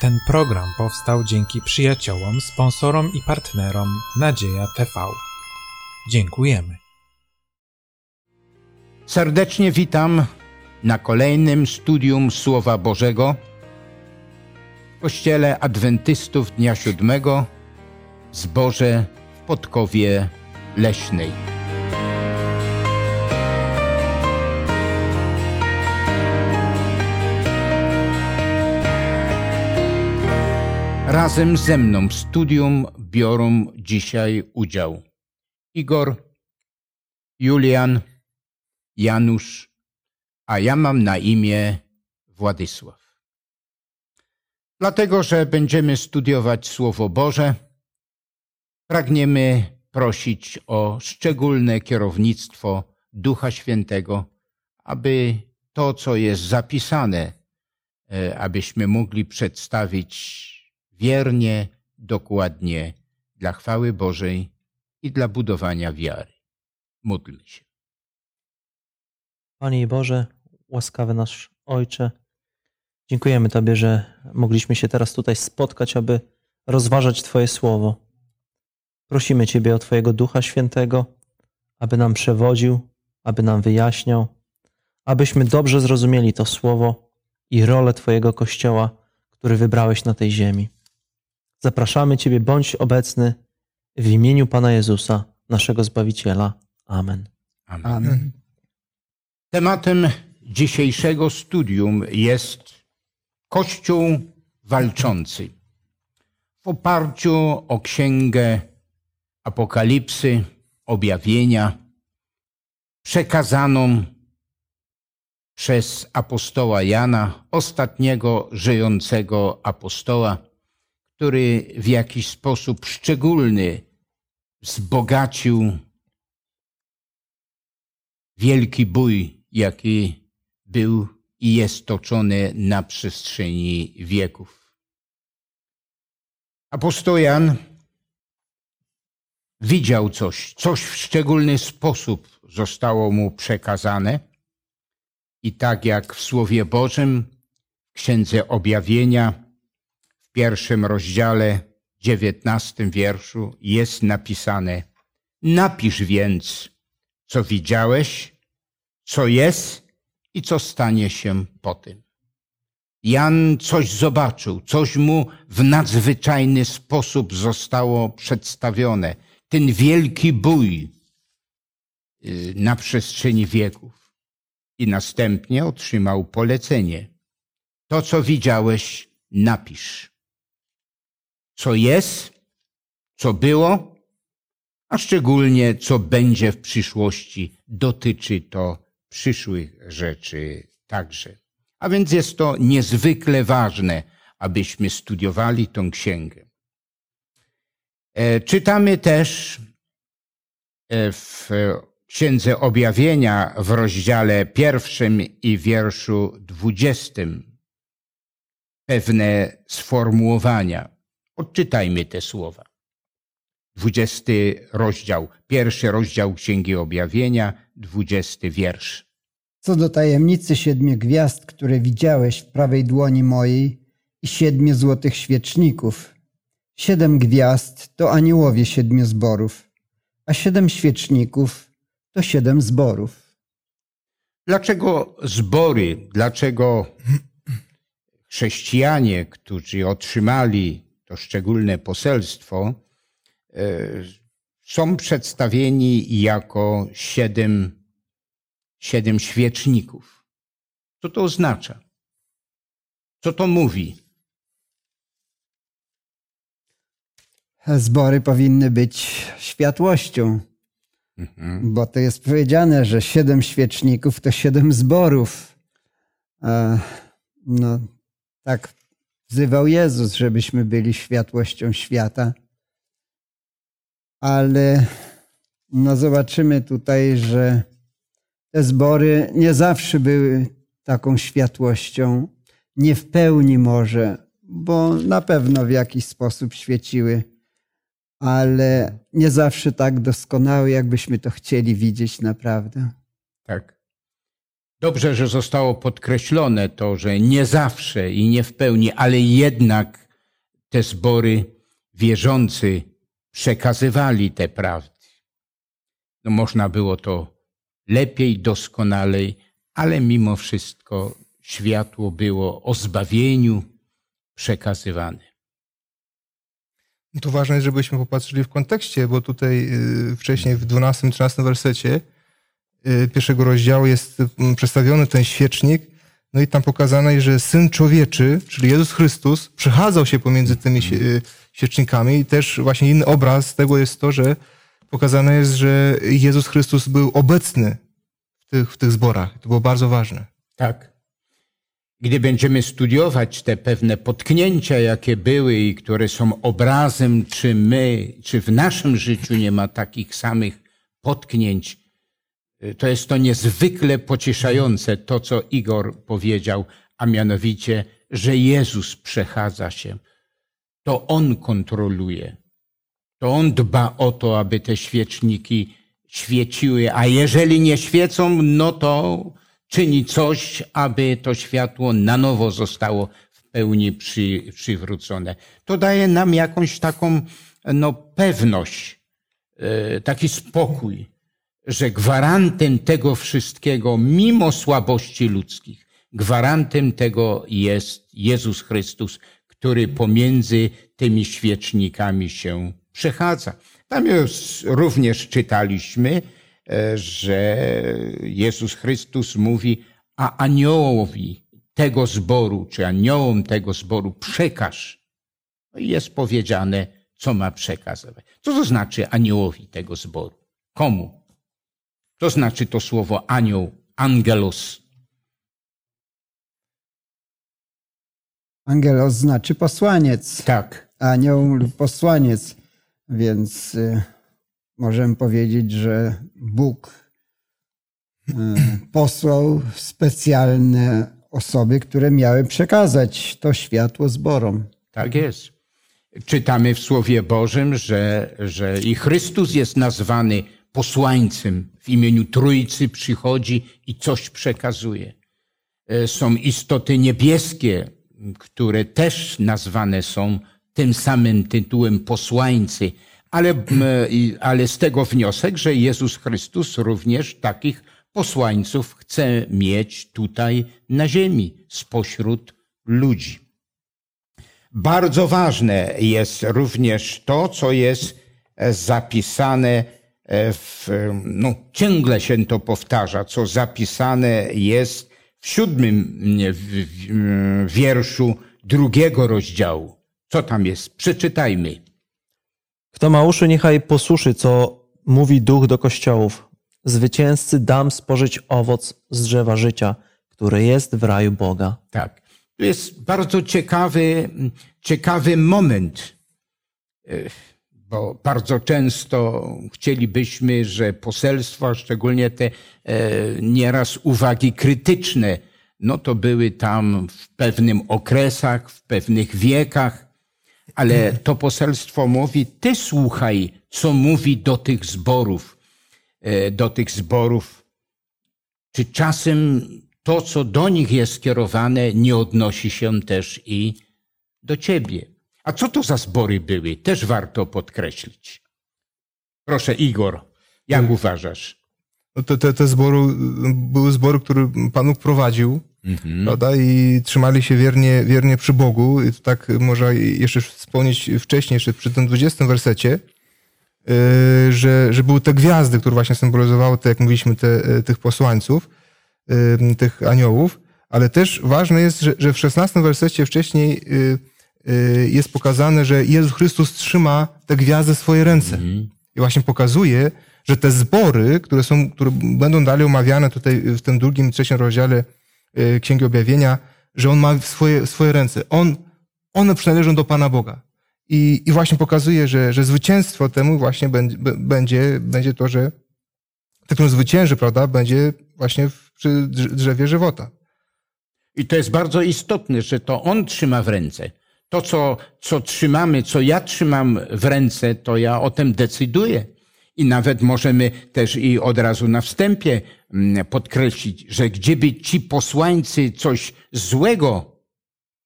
Ten program powstał dzięki przyjaciołom, sponsorom i partnerom Nadzieja TV. Dziękujemy. Serdecznie witam na kolejnym studium Słowa Bożego w Kościele Adwentystów Dnia Siódmego w Zborze w Podkowie Leśnej. Razem ze mną w studium biorą dzisiaj udział Igor, Julian, Janusz, a ja mam na imię Władysław. Dlatego, że będziemy studiować Słowo Boże, pragniemy prosić o szczególne kierownictwo Ducha Świętego, aby to, co jest zapisane, e, abyśmy mogli przedstawić wiernie, dokładnie dla chwały Bożej i dla budowania wiary. Módlmy się. Panie Boże, łaskawy nasz Ojcze, dziękujemy Tobie, że mogliśmy się teraz tutaj spotkać, aby rozważać Twoje słowo. Prosimy Ciebie o Twojego Ducha Świętego, aby nam przewodził, aby nam wyjaśniał, abyśmy dobrze zrozumieli to słowo i rolę Twojego Kościoła, który wybrałeś na tej ziemi. Zapraszamy Ciebie, bądź obecny w imieniu Pana Jezusa, naszego Zbawiciela. Amen. Amen. Amen. Tematem dzisiejszego studium jest Kościół walczący. W oparciu o księgę Apokalipsy, objawienia, przekazaną przez apostoła Jana, ostatniego żyjącego apostoła, który w jakiś sposób szczególny wzbogacił wielki bój, jaki był i jest toczony na przestrzeni wieków. Apostoł Jan widział coś, coś w szczególny sposób zostało mu przekazane i tak jak w Słowie Bożym, w Księdze Objawienia, pierwszym rozdziale, dziewiętnastym wierszu jest napisane Napisz więc, co widziałeś, co jest i co stanie się po tym. Jan coś zobaczył, coś mu w nadzwyczajny sposób zostało przedstawione. Ten wielki bój y, na przestrzeni wieków. I następnie otrzymał polecenie. To, co widziałeś, napisz. Co jest, co było, a szczególnie co będzie w przyszłości. Dotyczy to przyszłych rzeczy także. A więc jest to niezwykle ważne, abyśmy studiowali tą księgę. E, czytamy też e, w Księdze Objawienia w rozdziale pierwszym i wierszu dwudziestym pewne sformułowania. Odczytajmy te słowa. Dwudziesty rozdział, pierwszy rozdział Księgi Objawienia, dwudziesty wiersz. Co do tajemnicy siedmiu gwiazd, które widziałeś w prawej dłoni mojej i siedmiu złotych świeczników. Siedem gwiazd to aniołowie siedmiu zborów, a siedem świeczników to siedem zborów. Dlaczego zbory, dlaczego chrześcijanie, którzy otrzymali to szczególne poselstwo, e, są przedstawieni jako siedem, siedem świeczników? Co to oznacza? Co to mówi? Zbory powinny być światłością, Mhm. bo to jest powiedziane, że siedem świeczników to siedem zborów. E, No, tak wzywał Jezus, żebyśmy byli światłością świata. Ale no zobaczymy tutaj, że te zbory nie zawsze były taką światłością, nie w pełni może, bo na pewno w jakiś sposób świeciły, ale nie zawsze tak doskonałe, jakbyśmy to chcieli widzieć naprawdę. Tak. Dobrze, że zostało podkreślone to, że nie zawsze i nie w pełni, ale jednak te zbory wierzący przekazywali te prawdy. No można było to lepiej, doskonalej, ale mimo wszystko światło było o zbawieniu przekazywane. No To ważne żebyśmy popatrzyli w kontekście, bo tutaj y, wcześniej w 12-13 wersecie pierwszego rozdziału jest mm, przedstawiony ten świecznik, no i tam pokazane że Syn Człowieczy, czyli Jezus Chrystus, przechadzał się pomiędzy tymi y, świecznikami i też właśnie inny obraz tego jest to, że pokazane jest, że Jezus Chrystus był obecny w tych, w tych zborach. To było bardzo ważne. Tak. Gdy będziemy studiować te pewne potknięcia, jakie były i które są obrazem, czy my, czy w naszym życiu nie ma takich samych potknięć, y, to jest to niezwykle pocieszające, to co Igor powiedział, a mianowicie, że Jezus przechadza się. To On kontroluje. To On dba o to, aby te świeczniki świeciły, a jeżeli nie świecą, no to czyni coś, aby to światło na nowo zostało w pełni przy, przywrócone. To daje nam jakąś taką no, pewność, e, taki spokój, że gwarantem tego wszystkiego, mimo słabości ludzkich, gwarantem tego jest Jezus Chrystus, który pomiędzy tymi świecznikami się przechadza. Tam już również czytaliśmy, e, że Jezus Chrystus mówi, a aniołowi tego zboru, czy aniołom tego zboru przekaż. No jest powiedziane, co ma przekazywać. Co to znaczy aniołowi tego zboru? Komu? To znaczy to słowo anioł, angelos. Angelos znaczy posłaniec, Tak, anioł lub posłaniec, więc y, możemy powiedzieć, że Bóg y, posłał specjalne osoby, które miały przekazać to światło zborom. tak jest. Czytamy w Słowie Bożym, że, że i Chrystus jest nazwany posłańcem. W imieniu Trójcy przychodzi i coś przekazuje. E, Są istoty niebieskie, które też nazwane są tym samym tytułem posłańcy, ale, i- ale z tego wniosek, że Jezus Chrystus również takich posłańców chce mieć tutaj na ziemi, spośród ludzi. Bardzo ważne jest również to, co jest e, zapisane e, w, e, no ciągle się to powtarza, co zapisane jest w siódmym w- w- mm, wierszu drugiego rozdziału. Co tam jest? Przeczytajmy. Kto ma uszy, niechaj posłuszy, co mówi duch do kościołów. Zwycięzcy dam spożyć owoc z drzewa życia, które jest w raju Boga. Tak. To jest bardzo ciekawy, ciekawy moment, e, bo bardzo często chcielibyśmy, że poselstwa, szczególnie te e, nieraz uwagi krytyczne, no to były tam w pewnym okresach, w pewnych wiekach, ale to poselstwo mówi, ty słuchaj, co mówi do tych zborów, e, do tych zborów czy czasem to, co do nich jest skierowane, nie odnosi się też i do ciebie? A co to za zbory były? Też warto podkreślić. Proszę, Igor, jak uważasz? No te, te, te zbory, były zbory, które Pan Bóg prowadził, prawda? I trzymali się wiernie, wiernie przy Bogu. I to tak można jeszcze wspomnieć wcześniej, jeszcze przy tym 20 wersecie, yy, że, że były te gwiazdy, które właśnie symbolizowały, te, jak mówiliśmy, te, tych posłańców, yy, tych aniołów. Ale też ważne jest, że, że w 16 wersecie wcześniej yy, jest pokazane, że Jezus Chrystus trzyma te gwiazdy w swoje ręce. I właśnie pokazuje, że te zbory, które, są, które będą dalej omawiane tutaj w tym drugim, trzecim rozdziale y, Księgi Objawienia, że on ma w swoje, swoje ręce. On, one przynależą do Pana Boga. I, i właśnie pokazuje, że, że zwycięstwo temu właśnie będzie, będzie, to, że ten, który zwycięży, prawda, będzie właśnie w, przy drz- drzewie żywota. I to jest bardzo istotne, że to on trzyma w ręce. To, co, co trzymamy, co ja trzymam w ręce, to ja o tym decyduję. I nawet możemy też i od razu na wstępie mm, podkreślić, że gdzieby ci posłańcy coś złego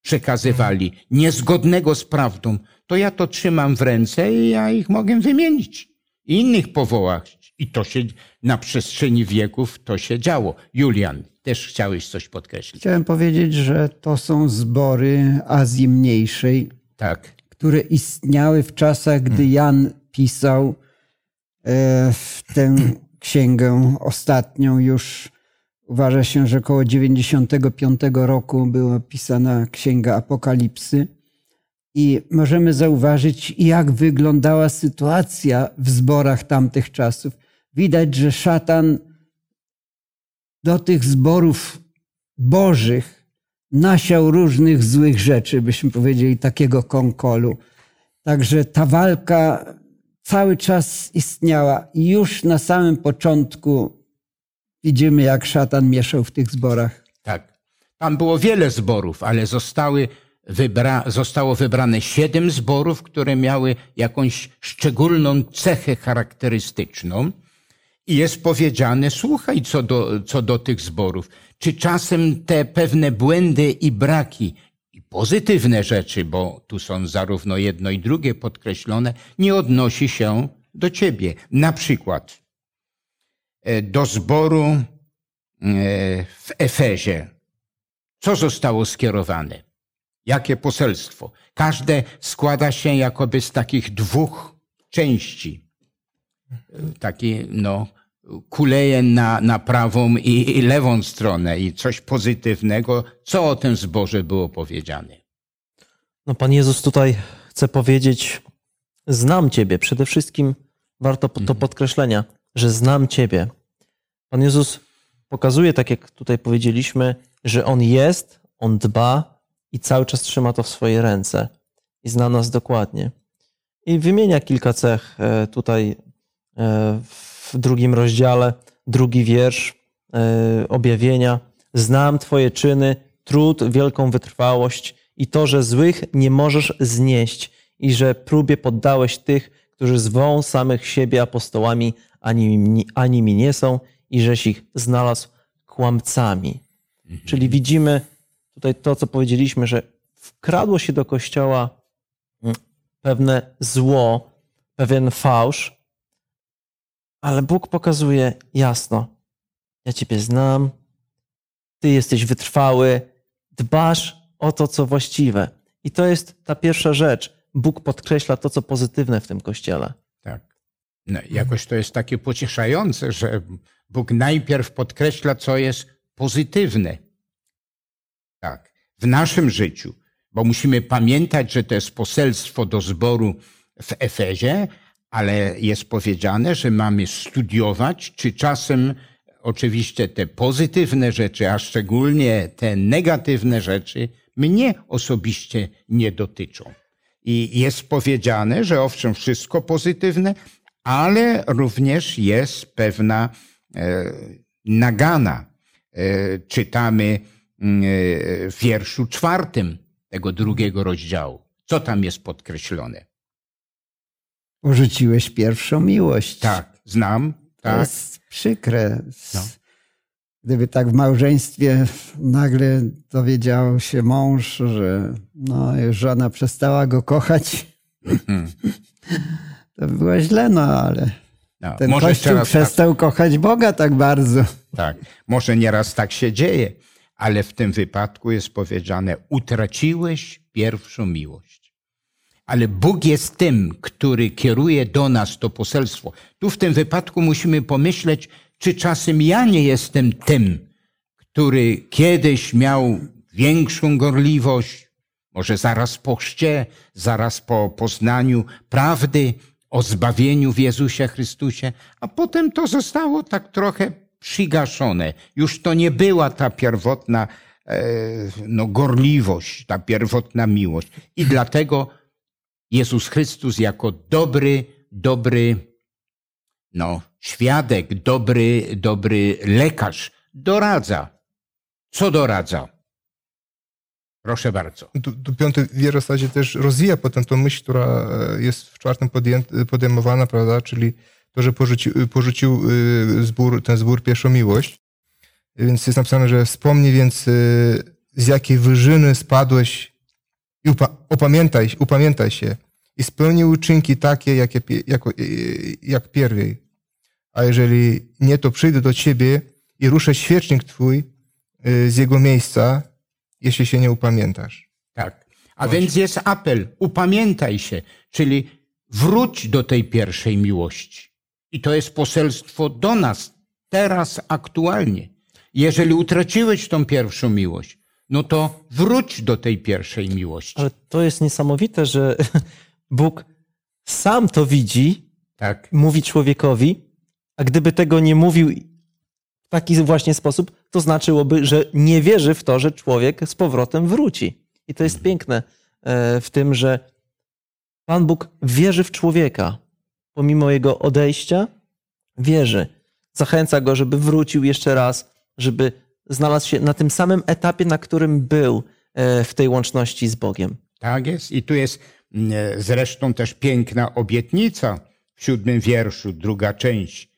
przekazywali, niezgodnego z prawdą, to ja to trzymam w ręce i ja ich mogę wymienić. I innych powołać. I to się na przestrzeni wieków to się działo. Julian, też chciałeś coś podkreślić. Chciałem powiedzieć, że to są zbory Azji Mniejszej, Tak. które istniały w czasach, gdy Jan pisał e, w tę księgę ostatnią już. Uważa się, że około 95 roku była pisana księga Apokalipsy. I możemy zauważyć, jak wyglądała sytuacja w zborach tamtych czasów. Widać, że szatan do tych zborów bożych nasiał różnych złych rzeczy, byśmy powiedzieli, takiego konkolu. Także ta walka cały czas istniała i już na samym początku widzimy, jak szatan mieszał w tych zborach. Tak. Tam było wiele zborów, ale zostały wybra zostało wybrane siedem zborów, które miały jakąś szczególną cechę charakterystyczną. I jest powiedziane, słuchaj, co do, co do tych zborów. Czy czasem te pewne błędy i braki, i pozytywne rzeczy, bo tu są zarówno jedno i drugie podkreślone, nie odnosi się do ciebie. Na przykład e, do zboru e, w Efezie. Co zostało skierowane? Jakie poselstwo? Każde składa się jakoby z takich dwóch części. Taki, no, kuleje na, na prawą i, i lewą stronę i coś pozytywnego. Co o tym zborze było powiedziane? No, Pan Jezus tutaj chce powiedzieć: Znam Ciebie. Przede wszystkim warto to podkreślenia, że znam Ciebie. Pan Jezus pokazuje, tak jak tutaj powiedzieliśmy, że On jest, On dba i cały czas trzyma to w swojej ręce i zna nas dokładnie. I wymienia kilka cech e, tutaj w drugim rozdziale, drugi wiersz e, objawienia. Znam Twoje czyny, trud, wielką wytrwałość i to, że złych nie możesz znieść i że próbie poddałeś tych, którzy zwą samych siebie apostołami, ani, mi- ani mi nie są i żeś ich znalazł kłamcami. Czyli widzimy tutaj to, co powiedzieliśmy, że wkradło się do kościoła mm, pewne zło, pewien fałsz, ale Bóg pokazuje jasno: Ja Ciebie znam, Ty jesteś wytrwały, dbasz o to, co właściwe. I to jest ta pierwsza rzecz. Bóg podkreśla to, co pozytywne w tym kościele. Tak. No, jakoś to jest takie pocieszające, że Bóg najpierw podkreśla, co jest pozytywne. Tak. W naszym życiu, bo musimy pamiętać, że to jest poselstwo do zboru w Efezie, ale jest powiedziane, że mamy studiować, czy czasem oczywiście te pozytywne rzeczy, a szczególnie te negatywne rzeczy, mnie osobiście nie dotyczą. I jest powiedziane, że owszem, wszystko pozytywne, ale również jest pewna e, nagana. E, czytamy mm, e, w wierszu czwartym tego drugiego rozdziału. Co tam jest podkreślone? Porzuciłeś pierwszą miłość. Tak, znam. To Tak. jest przykre. No. Gdyby tak w małżeństwie nagle dowiedział się mąż, że no, żona przestała go kochać, to by było źle, no ale No, ten może kościół tak- przestał kochać Boga tak bardzo. Tak, może nieraz tak się dzieje, ale w tym wypadku jest powiedziane: utraciłeś pierwszą miłość. Ale Bóg jest tym, który kieruje do nas to poselstwo. Tu w tym wypadku musimy pomyśleć, czy czasem ja nie jestem tym, który kiedyś miał większą gorliwość, może zaraz po chrzcie, zaraz po poznaniu prawdy o zbawieniu w Jezusie Chrystusie, a potem to zostało tak trochę przygaszone. Już to nie była ta pierwotna e, no, gorliwość, ta pierwotna miłość. I dlatego Jezus Chrystus jako dobry, dobry no, świadek, dobry, dobry lekarz doradza. Co doradza? Proszę bardzo. Tu, piąty wiersz w zasadzie też rozwija potem tą myśl, która e, jest w czwartym podję, podejmowana, prawda? Czyli to, że porzucił, porzucił y, zbór, ten zbór pierwszą miłość. Więc jest napisane, że wspomnij więc z jakiej wyżyny spadłeś i upa- opamiętaj, upamiętaj się i spełnij uczynki takie, jakie, jako, y, jak pierwej. A jeżeli nie, to przyjdę do ciebie i ruszę świecznik twój y, z jego miejsca, jeśli się nie upamiętasz. Tak. A więc jest apel, upamiętaj się, czyli wróć do tej pierwszej miłości. I to jest poselstwo do nas, teraz, aktualnie. Jeżeli utraciłeś tą pierwszą miłość, no to wróć do tej pierwszej miłości. Ale to jest niesamowite, że Bóg sam to widzi, Tak. mówi człowiekowi, a gdyby tego nie mówił w taki właśnie sposób, to znaczyłoby, że nie wierzy w to, że człowiek z powrotem wróci. I to jest piękne e, w tym, że Pan Bóg wierzy w człowieka. Pomimo jego odejścia, wierzy. Zachęca go, żeby wrócił jeszcze raz, żeby znalazł się na tym samym etapie, na którym był e, w tej łączności z Bogiem. Tak jest. I tu jest mm, zresztą też piękna obietnica w siódmym wierszu, druga część.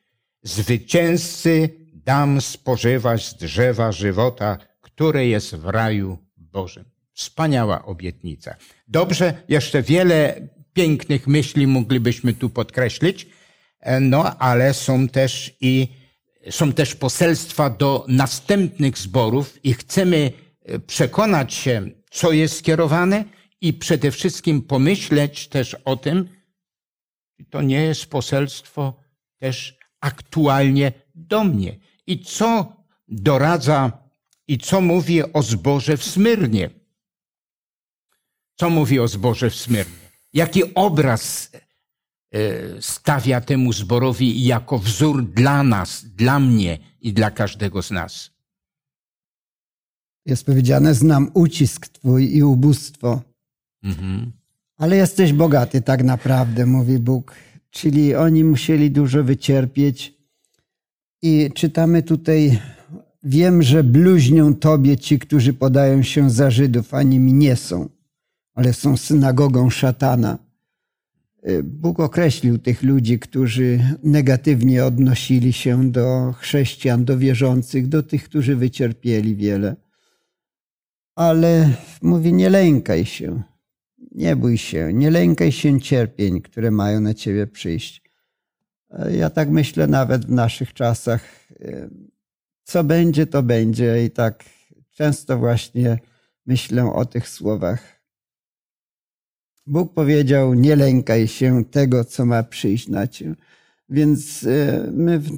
Zwycięzcy dam spożywać z drzewa żywota, które jest w raju Bożym. Wspaniała obietnica. Dobrze, jeszcze wiele pięknych myśli moglibyśmy tu podkreślić, e, no ale są też i są też poselstwa do następnych zborów i chcemy e, przekonać się, co jest skierowane i przede wszystkim pomyśleć też o tym, czy to nie jest poselstwo też aktualnie do mnie. I co doradza i co mówi o zborze w Smyrnie? Co mówi o zborze w Smyrnie? Jaki obraz stawia temu zborowi jako wzór dla nas, dla mnie i dla każdego z nas? Jest powiedziane, znam ucisk twój i ubóstwo, Mhm. ale jesteś bogaty tak naprawdę, mówi Bóg. Czyli oni musieli dużo wycierpieć. I czytamy tutaj, wiem, że bluźnią tobie ci, którzy podają się za Żydów, a nimi nie są, ale są synagogą szatana. Y, Bóg określił tych ludzi, którzy negatywnie odnosili się do chrześcijan, do wierzących, do tych, którzy wycierpieli wiele. Ale mówi, nie lękaj się, nie bój się, nie lękaj się cierpień, które mają na ciebie przyjść. Ja tak myślę nawet w naszych czasach, e, co będzie, to będzie i tak często właśnie myślę o tych słowach. Bóg powiedział, nie lękaj się tego, co ma przyjść na ciebie. Więc e, my w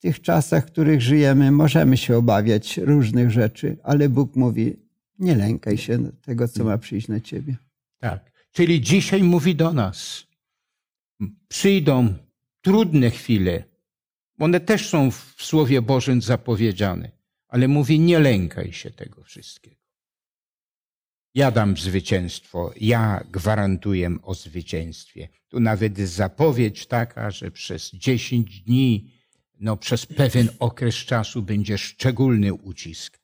tych czasach, w których żyjemy, możemy się obawiać różnych rzeczy, ale Bóg mówi, nie lękaj się tego, co ma przyjść na ciebie. Tak. Czyli dzisiaj mówi do nas: przyjdą trudne chwile. One też są w Słowie Bożym zapowiedziane, ale mówi: nie lękaj się tego wszystkiego. Ja dam zwycięstwo, ja gwarantuję o zwycięstwie. Tu nawet zapowiedź taka, że przez 10 dni, no przez pewien okres czasu będzie szczególny ucisk.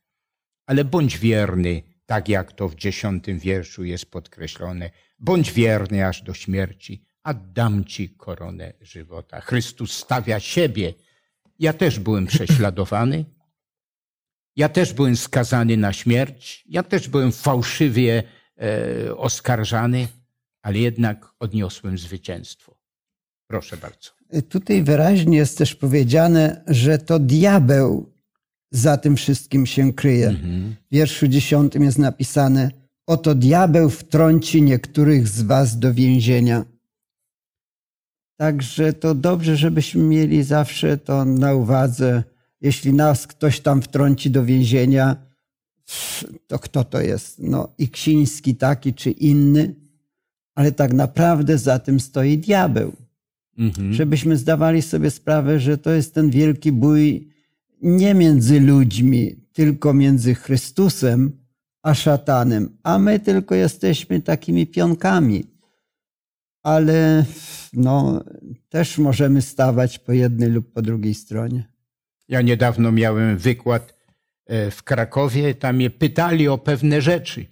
Ale bądź wierny, tak jak to w dziesiątym wierszu jest podkreślone. Bądź wierny aż do śmierci, a dam ci koronę żywota. Chrystus stawia siebie. Ja też byłem prześladowany. Ja też byłem skazany na śmierć. Ja też byłem fałszywie e, oskarżany, ale jednak odniosłem zwycięstwo. Proszę bardzo. Tutaj wyraźnie jest też powiedziane, że to diabeł za tym wszystkim się kryje. W wierszu dziesiątym jest napisane: Oto diabeł wtrąci niektórych z was do więzienia. Także to dobrze, żebyśmy mieli zawsze to na uwadze. Jeśli nas ktoś tam wtrąci do więzienia, to kto to jest? No, i Ksiński taki czy inny, ale tak naprawdę za tym stoi diabeł Mhm. żebyśmy zdawali sobie sprawę, że to jest ten wielki bój nie między ludźmi, tylko między Chrystusem a szatanem, a my tylko jesteśmy takimi pionkami. Ale no, też możemy stawać po jednej lub po drugiej stronie. Ja niedawno miałem wykład e, w Krakowie, tam mnie pytali o pewne rzeczy.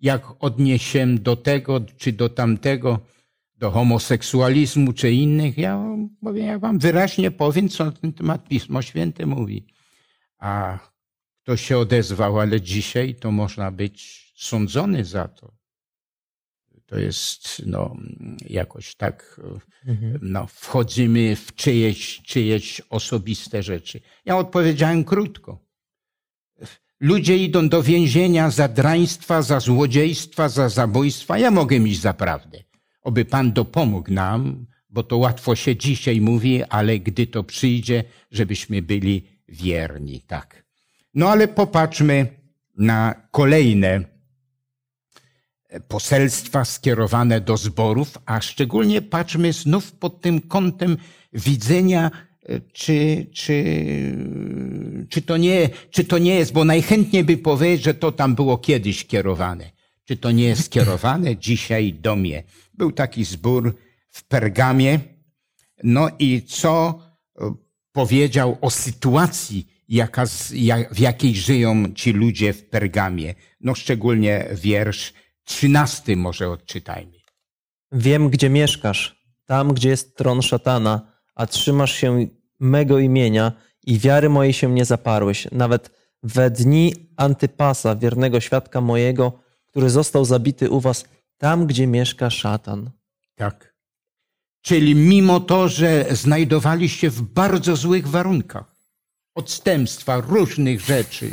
Jak odnieść się do tego czy do tamtego. do homoseksualizmu czy innych, ja, mówię, ja wam wyraźnie powiem, co na ten temat Pismo Święte mówi. A ktoś się odezwał, ale dzisiaj to można być sądzony za to. To jest no, jakoś tak, Mhm. no, wchodzimy w czyjeś, czyjeś osobiste rzeczy. Ja odpowiedziałem krótko. Ludzie idą do więzienia za draństwa, za złodziejstwa, za zabójstwa. Ja mogę iść za prawdę. Oby Pan dopomógł nam, bo to łatwo się dzisiaj mówi, ale gdy to przyjdzie, żebyśmy byli wierni. Tak. No ale popatrzmy na kolejne poselstwa skierowane do zborów, a szczególnie patrzmy znów pod tym kątem widzenia, e, czy, czy, czy, to nie, czy to nie jest, bo najchętniej by powiedzieć, że to tam było kiedyś kierowane. Czy to nie jest skierowane dzisiaj do mnie? Był taki zbór w Pergamie, no i co e, powiedział o sytuacji, jaka, w jakiej żyją ci ludzie w Pergamie? No szczególnie wiersz trzynasty może odczytajmy. Wiem, gdzie mieszkasz, tam, gdzie jest tron szatana, a trzymasz się mego imienia i wiary mojej się nie zaparłeś. Nawet we dni Antypasa, wiernego świadka mojego, który został zabity u was, tam, gdzie mieszka szatan. Tak. Czyli mimo to, że znajdowaliście w bardzo złych warunkach, odstępstwa, różnych rzeczy,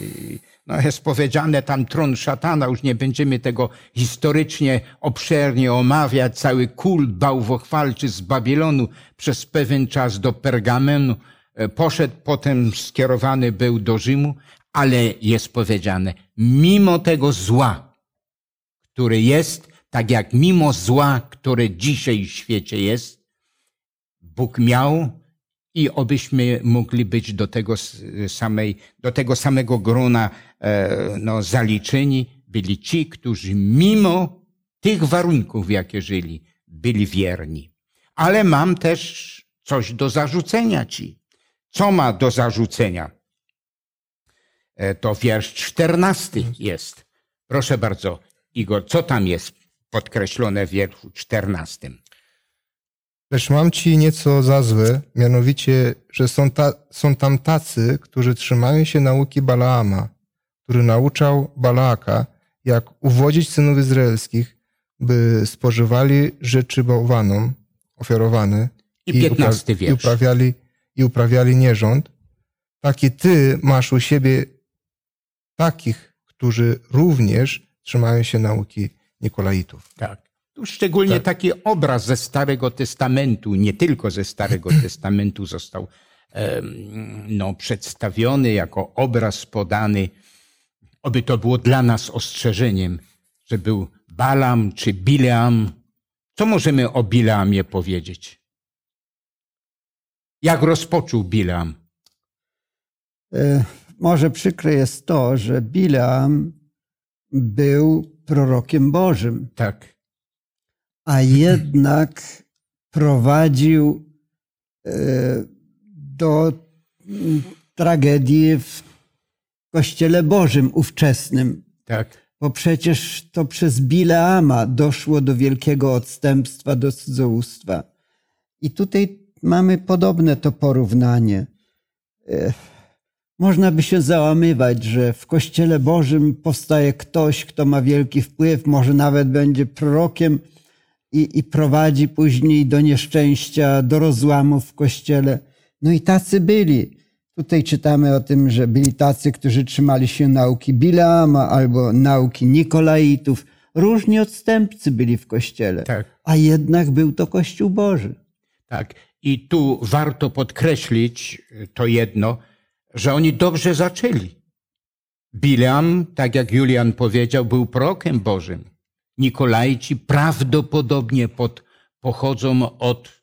no jest powiedziane tam tron szatana, już nie będziemy tego historycznie obszernie omawiać, cały kult bałwochwalczy z Babilonu przez pewien czas do Pergamenu, e, poszedł, potem skierowany był do Rzymu, ale jest powiedziane, mimo tego zła, który jest, tak jak mimo zła, które dzisiaj w świecie jest, Bóg miał i obyśmy mogli być do tego samej, do tego samego grona e, no, zaliczeni, byli ci, którzy mimo tych warunków, jakie żyli, byli wierni. Ale mam też coś do zarzucenia ci. Co ma do zarzucenia? E, To wiersz czternasty jest. Proszę bardzo, Igor, co tam jest podkreślone w wierszu czternastym? Lecz mam ci nieco za złe, mianowicie, że są, ta, są tam tacy, którzy trzymają się nauki Balaama, który nauczał Balaaka, jak uwodzić synów izraelskich, by spożywali rzeczy bałwanom ofiarowane I piętnasty upra- i uprawiali, i uprawiali nierząd. Taki ty masz u siebie takich, którzy również trzymają się nauki Nikolaitów. Tak. Tu szczególnie taki obraz ze Starego Testamentu, nie tylko ze Starego Testamentu został no, przedstawiony jako obraz podany. Oby to było dla nas ostrzeżeniem, że był Balam czy Bileam. Co możemy o Bileamie powiedzieć? Jak rozpoczął Bileam? E, Może przykre jest to, że Bileam był prorokiem Bożym, Tak, a jednak prowadził e, do tragedii w Kościele Bożym ówczesnym. tak, Bo przecież to przez Bileama doszło do wielkiego odstępstwa, do cudzołóstwa. I tutaj mamy podobne to porównanie. E, Można by się załamywać, że w Kościele Bożym powstaje ktoś, kto ma wielki wpływ, może nawet będzie prorokiem i, i prowadzi później do nieszczęścia, do rozłamów w Kościele. No i tacy byli. Tutaj czytamy o tym, że byli tacy, którzy trzymali się nauki Bileama albo nauki Nikolaitów. Różni odstępcy byli w Kościele, tak. a jednak był to Kościół Boży. Tak. I tu warto podkreślić to jedno, że oni dobrze zaczęli. Bileam, tak jak Julian powiedział, był prorokiem Bożym. Nikolajci prawdopodobnie pod, pochodzą od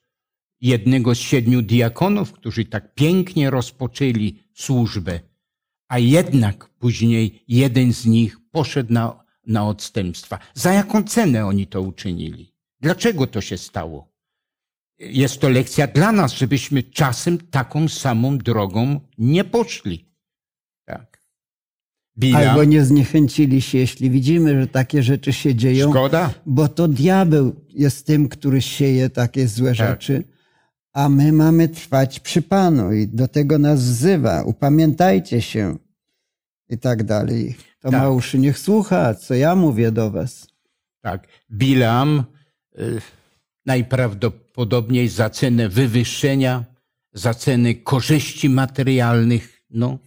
jednego z siedmiu diakonów, którzy tak pięknie rozpoczęli służbę, a jednak później jeden z nich poszedł na, na odstępstwa. Za jaką cenę oni to uczynili? Dlaczego to się stało? jest to lekcja dla nas, żebyśmy czasem taką samą drogą nie poszli. Bilam. albo nie zniechęcili się, jeśli widzimy, że takie rzeczy się dzieją, Szkoda? bo to diabeł jest tym, który sieje takie złe Tak. rzeczy, a my mamy trwać przy Panu i do tego nas wzywa. Upamiętajcie się i tak dalej. To Tak. ma uszy, niech słucha, co ja mówię do was. Tak. Bilam y, najprawdopodobniej za cenę wywyższenia, za cenę korzyści materialnych, no,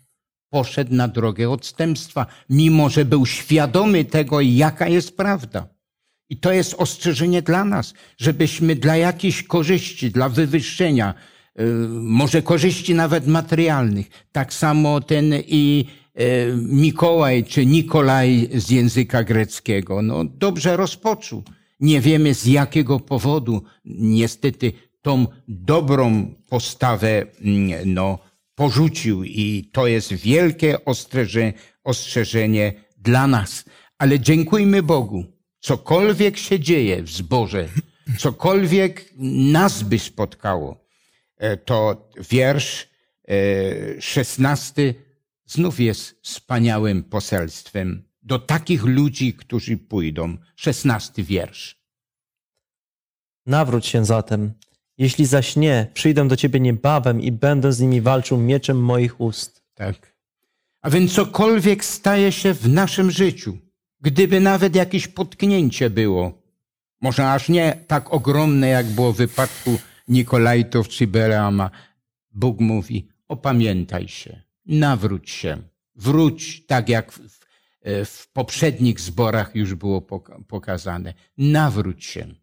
poszedł na drogę odstępstwa, mimo że był świadomy tego, jaka jest prawda. I to jest ostrzeżenie dla nas, żebyśmy dla jakiejś korzyści, dla wywyższenia, y, może korzyści nawet materialnych, tak samo ten i y, Mikołaj czy Nikolaj z języka greckiego, no dobrze rozpoczął. Nie wiemy z jakiego powodu niestety tą dobrą postawę mm, no, porzucił i to jest wielkie ostrzeże, ostrzeżenie dla nas. Ale dziękujmy Bogu, cokolwiek się dzieje w zborze, cokolwiek nas by spotkało, e, to wiersz e, szesnasty znów jest wspaniałym poselstwem do takich ludzi, którzy pójdą. Szesnasty wiersz. Nawróć się zatem. Jeśli zaś nie, przyjdę do ciebie niebawem i będę z nimi walczył mieczem moich ust. Tak. A więc cokolwiek staje się w naszym życiu, gdyby nawet jakieś potknięcie było, może aż nie tak ogromne, jak było w wypadku Nikolajtów czy Beleama, Bóg mówi, opamiętaj się, nawróć się, wróć tak jak w, w, w poprzednich zborach już było poka- pokazane. Nawróć się.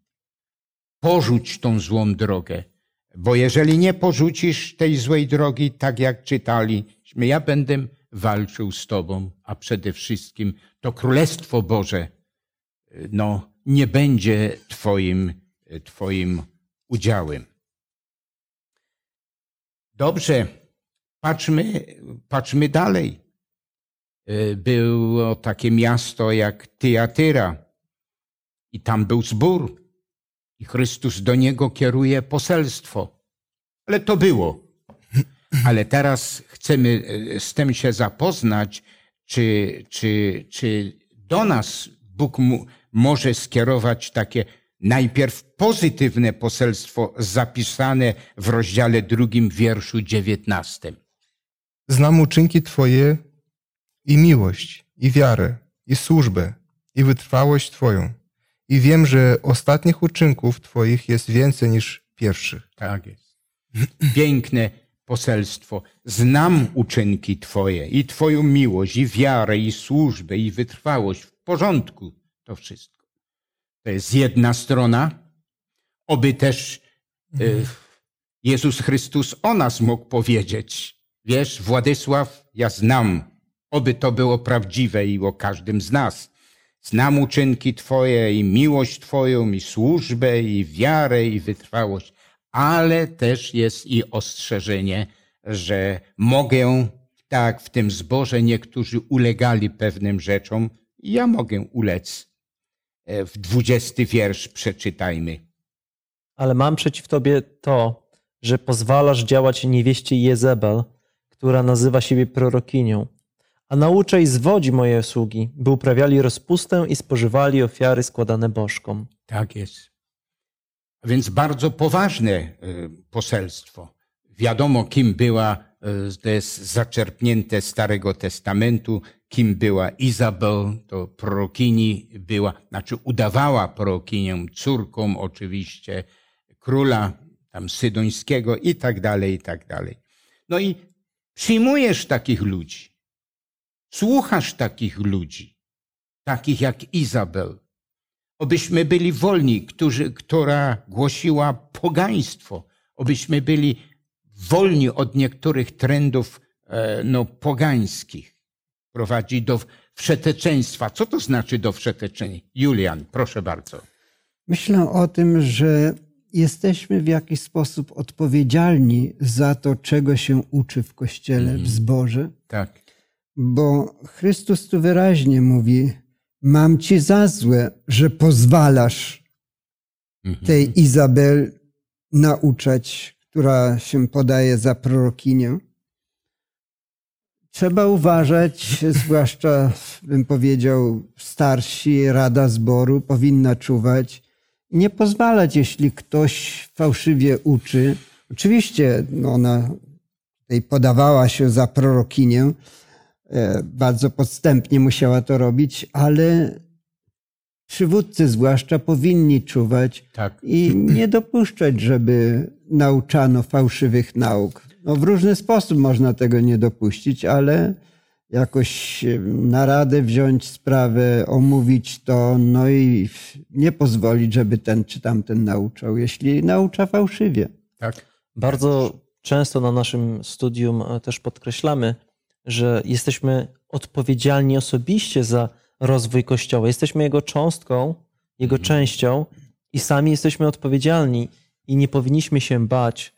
Porzuć tą złą drogę. Bo jeżeli nie porzucisz tej złej drogi, tak jak czytaliśmy, ja będę walczył z Tobą, a przede wszystkim to Królestwo Boże, no, nie będzie Twoim, twoim udziałem. Dobrze, patrzmy, patrzmy dalej. Było takie miasto jak Tyatyra i tam był zbór i Chrystus do niego kieruje poselstwo. Ale to było. Ale teraz chcemy e, z tym się zapoznać, czy, czy, czy do nas Bóg może skierować takie najpierw pozytywne poselstwo zapisane w rozdziale drugim, wierszu dziewiętnastym. Znam uczynki Twoje i miłość, i wiarę, i służbę, i wytrwałość Twoją. I wiem, że ostatnich uczynków Twoich jest więcej niż pierwszych. Tak jest. Piękne poselstwo. Znam uczynki Twoje i Twoją miłość, i wiarę, i służbę, i wytrwałość. W porządku to wszystko. To jest jedna strona. Oby też e, Jezus Chrystus o nas mógł powiedzieć. Wiesz, Władysław, ja znam. Oby to było prawdziwe i o każdym z nas. Znam uczynki Twoje i miłość Twoją, i służbę, i wiarę, i wytrwałość, ale też jest i ostrzeżenie, że mogę, tak w tym zborze niektórzy ulegali pewnym rzeczom, ja mogę ulec. E, W dwudziesty wiersz przeczytajmy. Ale mam przeciw tobie to, że pozwalasz działać niewieście Jezebel, która nazywa siebie prorokinią. A naucza i zwodzi moje sługi, by uprawiali rozpustę i spożywali ofiary składane bożkom. Tak jest. A więc bardzo poważne e, poselstwo. Wiadomo, kim była, e, to jest zaczerpnięte Starego Testamentu, kim była Izabel, to prorokini była, znaczy udawała prorokinię, córką oczywiście króla tam sydońskiego i tak dalej, i tak dalej. No i przyjmujesz takich ludzi, słuchasz takich ludzi, takich jak Izabel, obyśmy byli wolni, którzy, która głosiła pogaństwo, obyśmy byli wolni od niektórych trendów e, no, pogańskich. Prowadzi do wszeteczeństwa. Co to znaczy do wszeteczeństwa? Julian, proszę bardzo. Myślę o tym, że jesteśmy w jakiś sposób odpowiedzialni za to, czego się uczy w kościele, w zborze, Tak, bo Chrystus tu wyraźnie mówi: Mam ci za złe, że pozwalasz Mhm. tej Izabel nauczać, która się podaje za prorokinię. Trzeba uważać, zwłaszcza bym powiedział, starsi, rada zboru powinna czuwać. Nie pozwalać, jeśli ktoś fałszywie uczy. Oczywiście no ona tutaj podawała się za prorokinię, bardzo podstępnie musiała to robić, ale przywódcy zwłaszcza powinni czuwać Tak. i nie dopuszczać, żeby nauczano fałszywych nauk. No, w różny sposób można tego nie dopuścić, ale jakoś e, na radę wziąć sprawę, omówić to, no i nie pozwolić, żeby ten czy tamten nauczał, jeśli naucza fałszywie. Tak. Bardzo często na naszym studium e, też podkreślamy, że jesteśmy odpowiedzialni osobiście za rozwój Kościoła. Jesteśmy jego cząstką, jego częścią i sami jesteśmy odpowiedzialni i nie powinniśmy się bać,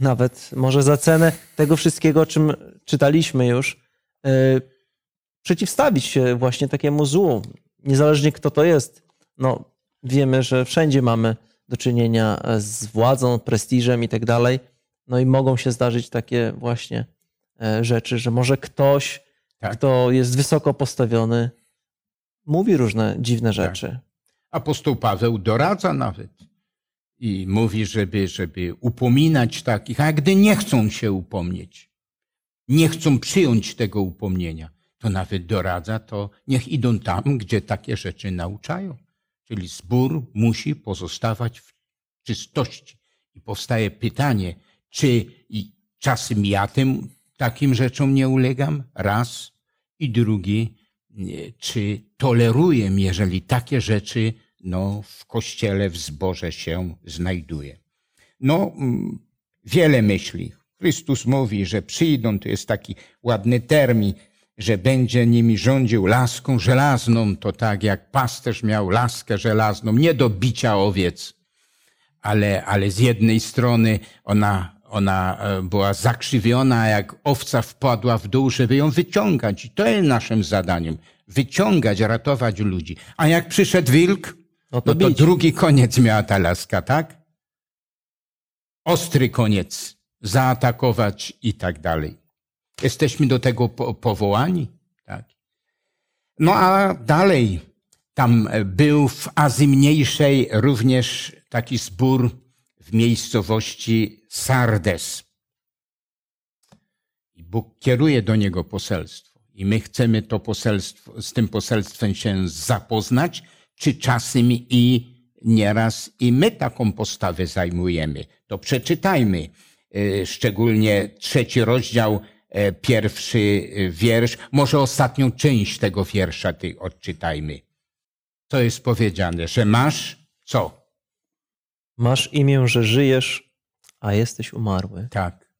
nawet może za cenę tego wszystkiego, o czym czytaliśmy już, e, przeciwstawić się właśnie takiemu złu. Niezależnie kto to jest. No, wiemy, że wszędzie mamy do czynienia z władzą, prestiżem i tak dalej. No i mogą się zdarzyć takie właśnie rzeczy, że może ktoś, Tak. kto jest wysoko postawiony, mówi różne dziwne rzeczy. Apostoł Paweł doradza nawet i mówi, żeby, żeby upominać takich, a gdy nie chcą się upomnieć, nie chcą przyjąć tego upomnienia, to nawet doradza, to niech idą tam, gdzie takie rzeczy nauczają. Czyli zbór musi pozostawać w czystości. I powstaje pytanie, czy i czasem ja tym takim rzeczom nie ulegam? Raz. I drugi, czy toleruję, jeżeli takie rzeczy no, w kościele, w zborze się znajduje. No, mm, wiele myśli. Chrystus mówi, że przyjdą, to jest taki ładny termin, że będzie nimi rządził laską żelazną, to tak jak pasterz miał laskę żelazną, nie do bicia owiec, ale, ale z jednej strony ona, ona e, była zakrzywiona, jak owca wpadła w dół, żeby ją wyciągać. I to jest naszym zadaniem. Wyciągać, ratować ludzi. A jak przyszedł wilk, No to no to drugi koniec miała ta laska, tak? Ostry koniec, zaatakować i tak dalej. Jesteśmy do tego po- powołani, tak? No a dalej, tam był w Azji Mniejszej również taki zbór w miejscowości Sardes. I Bóg kieruje do niego poselstwo. I my chcemy to poselstwo, z tym poselstwem się zapoznać, czy czasem i nieraz i my taką postawę zajmujemy. To przeczytajmy, y, szczególnie trzeci rozdział, e, pierwszy y, wiersz, może ostatnią część tego wiersza odczytajmy. Co jest powiedziane, że masz co? Masz imię, że żyjesz, a jesteś umarły. Tak.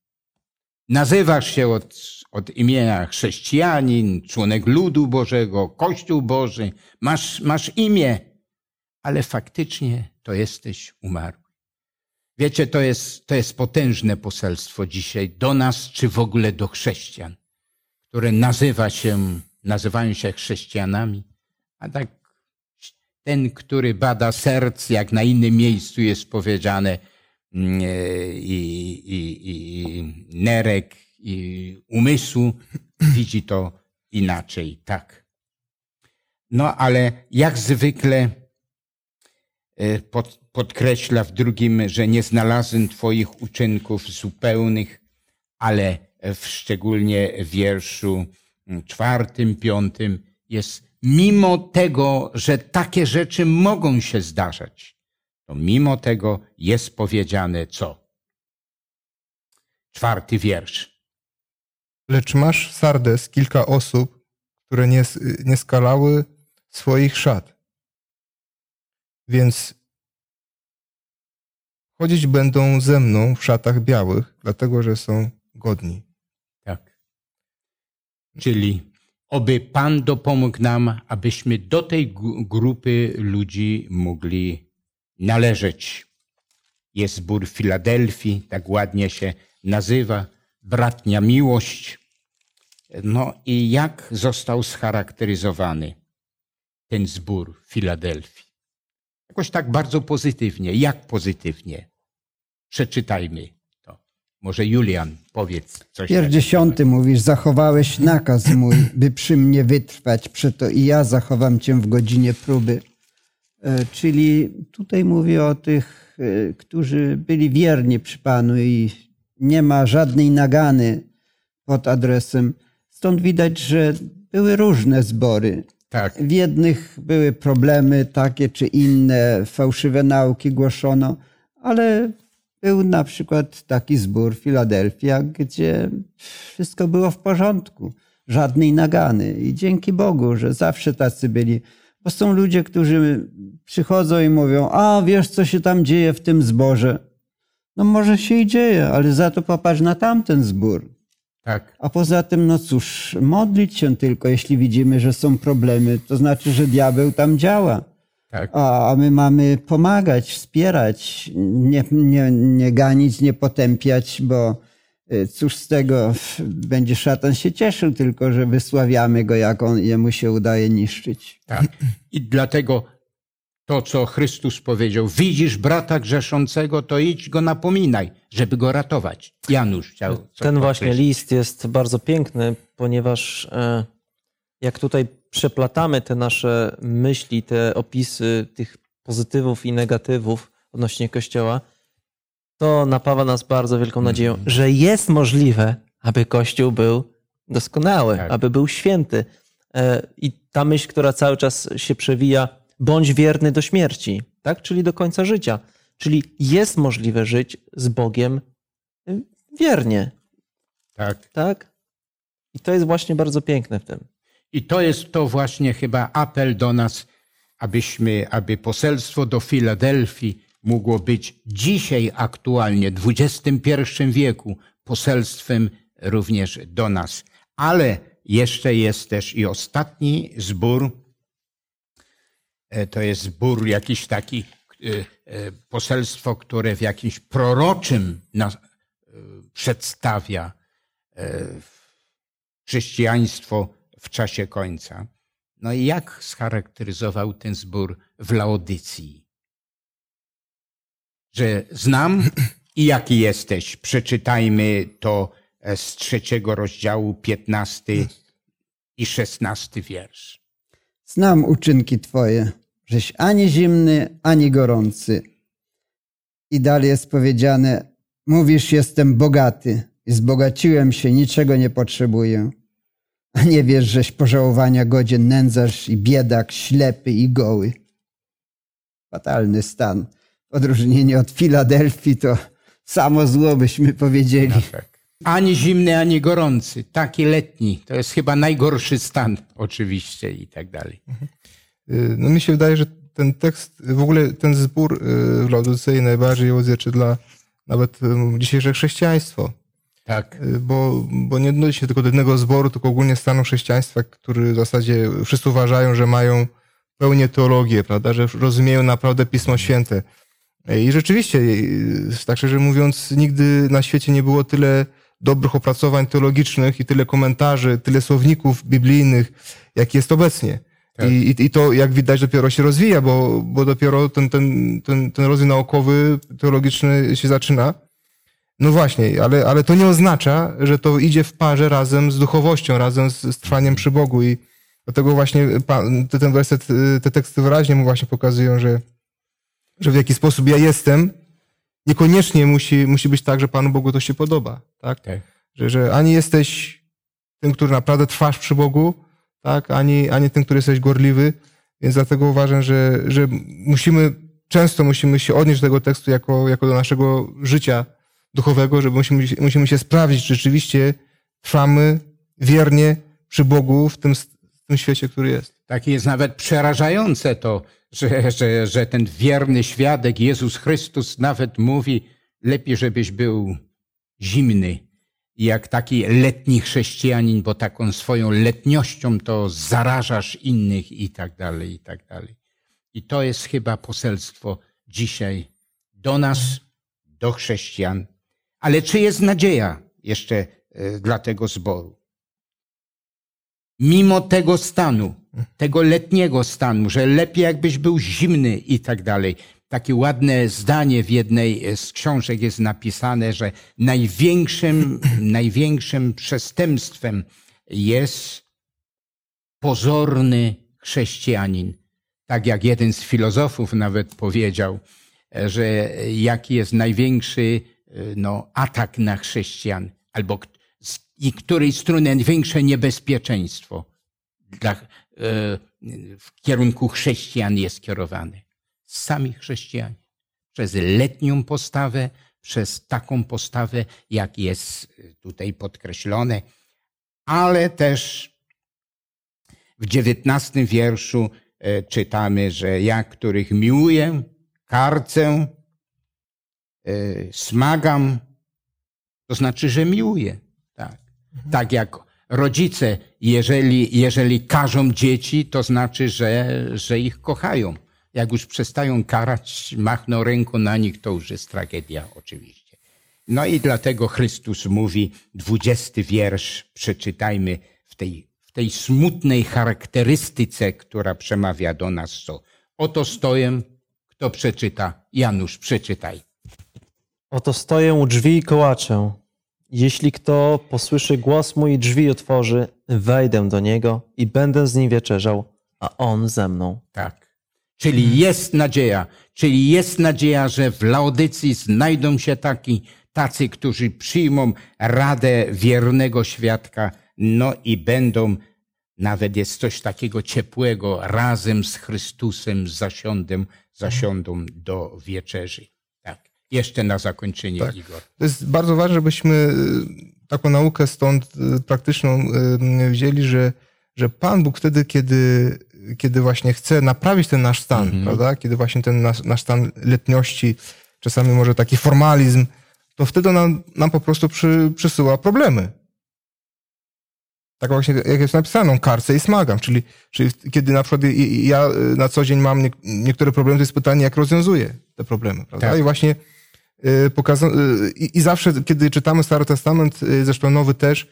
Nazywasz się od, od imienia chrześcijanin, członek ludu Bożego, Kościół Boży, masz, masz imię, ale faktycznie to jesteś umarły. Wiecie, to jest, to jest potężne poselstwo dzisiaj do nas, czy w ogóle do chrześcijan, które nazywa się, nazywają się chrześcijanami, a tak ten, który bada serc, jak na innym miejscu jest powiedziane, mm, e, i, i, i nerek, i umysłu, widzi to inaczej, tak. No ale jak zwykle e, pod, podkreśla w drugim, że nie znalazłem Twoich uczynków zupełnych, ale w szczególnie wierszu mm, czwartym, piątym jest mimo tego, że takie rzeczy mogą się zdarzać, to mimo tego jest powiedziane co? Czwarty wiersz. Lecz masz, Sardes, kilka osób, które nie, nie skalały swoich szat. Więc chodzić będą ze mną w szatach białych, dlatego że są godni. Tak. Czyli oby Pan dopomógł nam, abyśmy do tej grupy ludzi mogli należeć. Jest zbór Filadelfii, tak ładnie się nazywa, bratnia miłość. No i jak został scharakteryzowany ten zbór Filadelfii? Jakoś tak bardzo pozytywnie. Jak pozytywnie? Przeczytajmy. Może Julian, powiedz coś. Wiersz dziesiąty mówisz, zachowałeś nakaz mój, by przy mnie wytrwać, przeto i ja zachowam cię w godzinie próby. E, Czyli tutaj mówię o tych, e, którzy byli wierni przy Panu i nie ma żadnej nagany pod adresem. Stąd widać, że były różne zbory. Tak. W jednych były problemy takie czy inne, fałszywe nauki głoszono, ale był na przykład taki zbór Filadelfia, gdzie wszystko było w porządku, żadnej nagany. I dzięki Bogu, że zawsze tacy byli. Bo są ludzie, którzy przychodzą i mówią: A wiesz, co się tam dzieje w tym zborze? No może się i dzieje, ale za to popatrz na tamten zbór. Tak. A poza tym, no cóż, modlić się tylko, jeśli widzimy, że są problemy, to znaczy, że diabeł tam działa. Tak. A, a my mamy pomagać, wspierać, nie, nie, nie ganić, nie potępiać, bo y, cóż z tego będzie szatan się cieszył, tylko że wysławiamy go, jak on, jemu się udaje niszczyć. Tak. I dlatego to, co Chrystus powiedział, widzisz brata grzeszącego, to idź go napominaj, żeby go ratować. Janusz chciał Ten właśnie list jest bardzo piękny, ponieważ e, jak tutaj przeplatamy te nasze myśli, te opisy tych pozytywów i negatywów odnośnie Kościoła, to napawa nas bardzo wielką nadzieją, że jest możliwe, aby Kościół był doskonały, Tak. aby był święty. E, I ta myśl, która cały czas się przewija, bądź wierny do śmierci, tak? czyli do końca życia. Czyli jest możliwe żyć z Bogiem y, wiernie, Tak. tak? I to jest właśnie bardzo piękne w tym. I to jest to właśnie chyba apel do nas, abyśmy, aby poselstwo do Filadelfii mogło być dzisiaj aktualnie, w XXI wieku, poselstwem również do nas. Ale jeszcze jest też i ostatni zbór, E, to jest zbór jakiś taki, e, e, poselstwo, które w jakimś proroczym nas- przedstawia chrześcijaństwo w czasie końca. No i jak scharakteryzował ten zbór w Laodycji? Że znam i jaki jesteś. Przeczytajmy to e, z trzeciego rozdziału, piętnasty i szesnasty wiersz. Znam uczynki Twoje, żeś ani zimny, ani gorący. I dalej jest powiedziane, mówisz, jestem bogaty i zbogaciłem się, niczego nie potrzebuję. A nie wiesz, żeś pożałowania godzien nędzarz i biedak, ślepy i goły. Fatalny stan. W odróżnieniu od Filadelfii to samo zło byśmy powiedzieli. Ani zimny, ani gorący. Taki letni. To jest chyba najgorszy stan, oczywiście, i tak dalej. Y, No mi się wydaje, że ten tekst, w ogóle ten zbór y, w Laodycei najbardziej odzwierciedla nawet y, dzisiejsze chrześcijaństwo. Tak. Y, Bo, bo nie odnosi się tylko do jednego zboru, tylko ogólnie stanu chrześcijaństwa, który w zasadzie wszyscy uważają, że mają pełnię teologię, prawda, że rozumieją naprawdę Pismo Święte. I rzeczywiście, y, tak szczerze mówiąc, nigdy na świecie nie było tyle dobrych opracowań teologicznych i tyle komentarzy, tyle słowników biblijnych, jak jest obecnie. I, i, I to, jak widać, dopiero się rozwija, bo, bo dopiero ten, ten, ten, ten rozwój naukowy, teologiczny się zaczyna. No właśnie, ale, ale to nie oznacza, że to idzie w parze razem z duchowością, razem z, z trwaniem przy Bogu. I dlatego właśnie pan, te- ten werset, y, te teksty wyraźnie mu właśnie pokazują, że, że w jaki sposób ja jestem, niekoniecznie musi, musi być tak, że Panu Bogu to się podoba. Tak? Tak. Że, że ani jesteś tym, który naprawdę trwasz przy Bogu, tak? ani, ani tym, który jesteś gorliwy. Więc dlatego uważam, że, że musimy, często musimy się odnieść do tego tekstu jako, jako do naszego życia duchowego, że musimy, musimy się sprawdzić, czy rzeczywiście trwamy wiernie przy Bogu w tym, w tym świecie, który jest. Tak jest nawet przerażające to, że, że, że ten wierny świadek Jezus Chrystus nawet mówi, lepiej żebyś był zimny, jak taki letni chrześcijanin, bo taką swoją letniością to zarażasz innych i tak dalej, i tak dalej. I to jest chyba poselstwo dzisiaj do nas, do chrześcijan. Ale czy jest nadzieja jeszcze e, dla tego zboru? mimo tego stanu, tego letniego stanu, że lepiej jakbyś był zimny i tak dalej. takie ładne zdanie w jednej z książek jest napisane, że największym, największym przestępstwem jest pozorny chrześcijanin. Tak jak jeden z filozofów nawet powiedział, że jaki jest największy no, atak na chrześcijan, albo i której strony największe niebezpieczeństwo dla, e, w kierunku chrześcijan jest kierowane. Sami chrześcijanie. Przez letnią postawę, przez taką postawę, jak jest tutaj podkreślone, ale też w dziewiętnastym wierszu e, czytamy, że ja, których miłuję, karcę, smagam, to znaczy, że miłuję. Tak, tak jak rodzice, jeżeli, jeżeli karzą dzieci, to znaczy, że, że ich kochają. Jak już przestają karać, machną ręką na nich, to już jest tragedia oczywiście. No i dlatego Chrystus mówi, dwudziesty wiersz, przeczytajmy w tej, w tej smutnej charakterystyce, która przemawia do nas, co oto stoję, kto przeczyta? Janusz, przeczytaj. Oto stoję u drzwi i kołaczę. Jeśli kto posłyszy głos mój i drzwi otworzy, wejdę do niego i będę z nim wieczerzał, a on ze mną. Tak. Czyli jest nadzieja, czyli jest nadzieja, że w Laodycji znajdą się taki, tacy, którzy przyjmą radę wiernego świadka, no i będą, nawet jest coś takiego ciepłego, razem z Chrystusem zasiądą, zasiądą do wieczerzy. Jeszcze na zakończenie, Tak. Igor. To jest bardzo ważne, żebyśmy y, taką naukę stąd y, praktyczną y, wzięli, że, że Pan Bóg wtedy, kiedy, kiedy właśnie chce naprawić ten nasz stan, Mhm. prawda? Kiedy właśnie ten nasz, nasz stan letniości, czasami może taki formalizm, to wtedy nam, nam po prostu przy, przysyła problemy. Tak właśnie, jak jest napisane, karcę i smagam, czyli, czyli kiedy na przykład ja na co dzień mam nie, niektóre problemy, to jest pytanie, jak rozwiązuję te problemy, prawda? Tak. I właśnie pokaza- y, i, i zawsze, kiedy czytamy Stary Testament, y, zresztą Nowy też,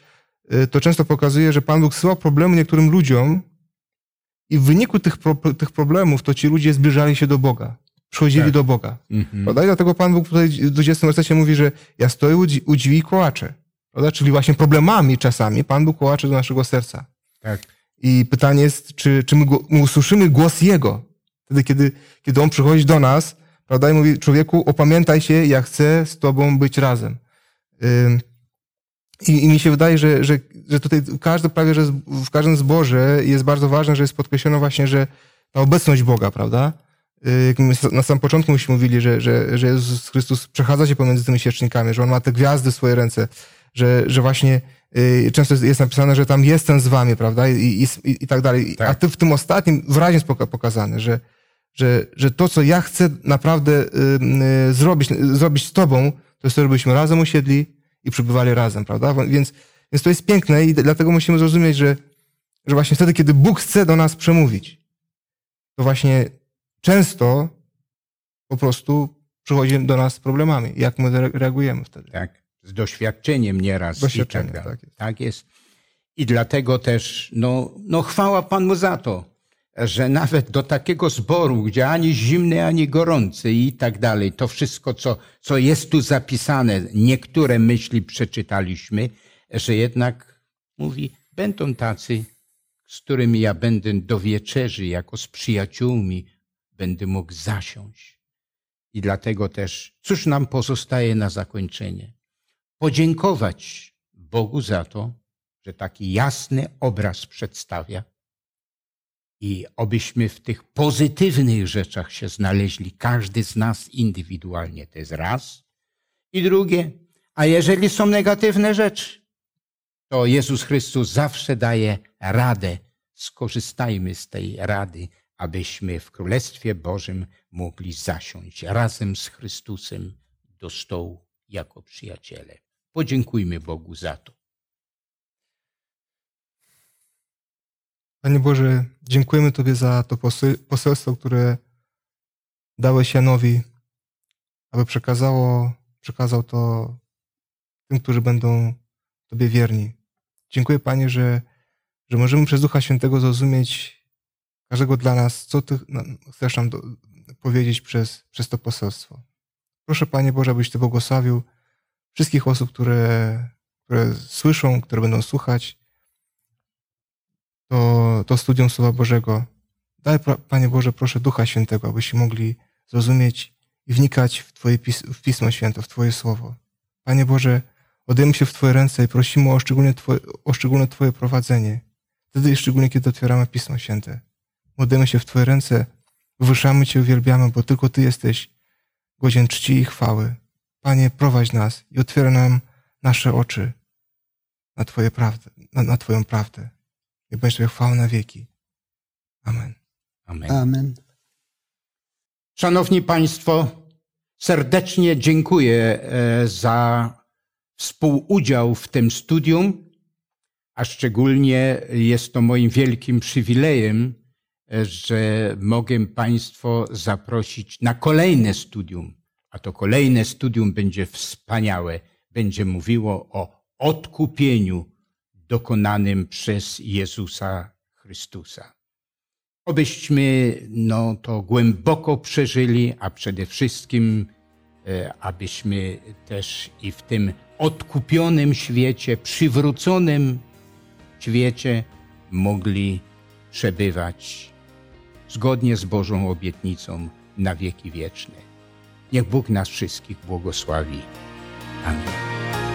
y, to często pokazuje, że Pan Bóg syłał problemy niektórym ludziom i w wyniku tych, pro, tych problemów to ci ludzie zbliżali się do Boga, przychodzili Tak. do Boga. Mhm. Prawda? I dlatego Pan Bóg tutaj w 20 wersecie mówi, że ja stoję u u drzwi i kołaczę. Prawda? Czyli właśnie problemami czasami Pan Bóg kołacze do naszego serca. Tak. I pytanie jest, czy, czy my, go, my usłyszymy głos Jego? Wtedy, kiedy, kiedy On przychodzi do nas, prawda, i mówi, człowieku, opamiętaj się, ja chcę z Tobą być razem. I, I mi się wydaje, że, że, że tutaj każdy, prawie że w każdym zborze jest bardzo ważne, że jest podkreślono właśnie, że ta obecność Boga, prawda? Y, my na samym początku myśmy mówili, że, że, że Jezus Chrystus przechadza się pomiędzy tymi świecznikami, że On ma te gwiazdy w swoje ręce, że, że właśnie y, często jest- napisane, że tam jestem z wami, prawda? I, i, i, tak dalej. Tak. A ty w tym ostatnim wyraźnie jest poka- pokazane, że, że, że to, co ja chcę naprawdę y, zrobić, zrobić z tobą, to jest to, żebyśmy razem usiedli i przybywali razem, prawda? Więc, więc to jest piękne i dlatego musimy zrozumieć, że, że właśnie wtedy, kiedy Bóg chce do nas przemówić, to właśnie często po prostu przychodzi do nas z problemami. Jak my re- reagujemy wtedy? tak, z doświadczeniem nieraz. Doświadczeniem, i tak, dalej. tak jest. tak jest. I dlatego też, no, no chwała Panu za to, że nawet do takiego zboru, gdzie ani zimny, ani gorący i tak dalej, to wszystko, co, co jest tu zapisane, niektóre myśli przeczytaliśmy, że jednak mówi, będą tacy, z którymi ja będę do wieczerzy, jako z przyjaciółmi, będę mógł zasiąść. I dlatego też, cóż nam pozostaje na zakończenie? Podziękować Bogu za to, że taki jasny obraz przedstawia i obyśmy w tych pozytywnych rzeczach się znaleźli, każdy z nas indywidualnie, to jest raz. I drugie, a jeżeli są negatywne rzeczy, to Jezus Chrystus zawsze daje radę. Skorzystajmy z tej rady, abyśmy w Królestwie Bożym mogli zasiąść razem z Chrystusem do stołu jako przyjaciele. Podziękujmy Bogu za to. Panie Boże, dziękujemy Tobie za to poselstwo, które dałeś Janowi, aby przekazało, przekazał to tym, którzy będą Tobie wierni. Dziękuję Panie, że, że możemy przez Ducha Świętego zrozumieć każdego dla nas, co Ty no, chcesz nam do, powiedzieć przez, przez to poselstwo. Proszę Panie Boże, abyś Ty błogosławił wszystkich osób, które, które słyszą, które będą słuchać to, to studium Słowa Bożego. Daj, Panie Boże, proszę Ducha Świętego, abyśmy mogli zrozumieć i wnikać w Twoje pis w Pismo Święte, w Twoje Słowo. Panie Boże, oddajemy się w Twoje ręce i prosimy o szczególne Twoje, o szczególne twoje prowadzenie. Wtedy szczególnie, kiedy otwieramy Pismo Święte. Oddajemy się w Twoje ręce, wywyższamy Cię, uwielbiamy, bo tylko Ty jesteś godzien czci i chwały. Panie, prowadź nas i otwieraj nam nasze oczy na Twoje prawdę, na, na Twoją prawdę. I będzie Twoja chwała na wieki. Amen. Amen. Amen. Szanowni Państwo, serdecznie dziękuję e, za współudział w tym studium, a szczególnie jest to moim wielkim przywilejem, e, że mogę Państwo zaprosić na kolejne studium, a to kolejne studium będzie wspaniałe, będzie mówiło o odkupieniu dokonanym przez Jezusa Chrystusa. Obyśmy no, to głęboko przeżyli, a przede wszystkim, e, abyśmy też i w tym odkupionym świecie, przywróconym świecie mogli przebywać zgodnie z Bożą obietnicą na wieki wieczne. Niech Bóg nas wszystkich błogosławi. Amen.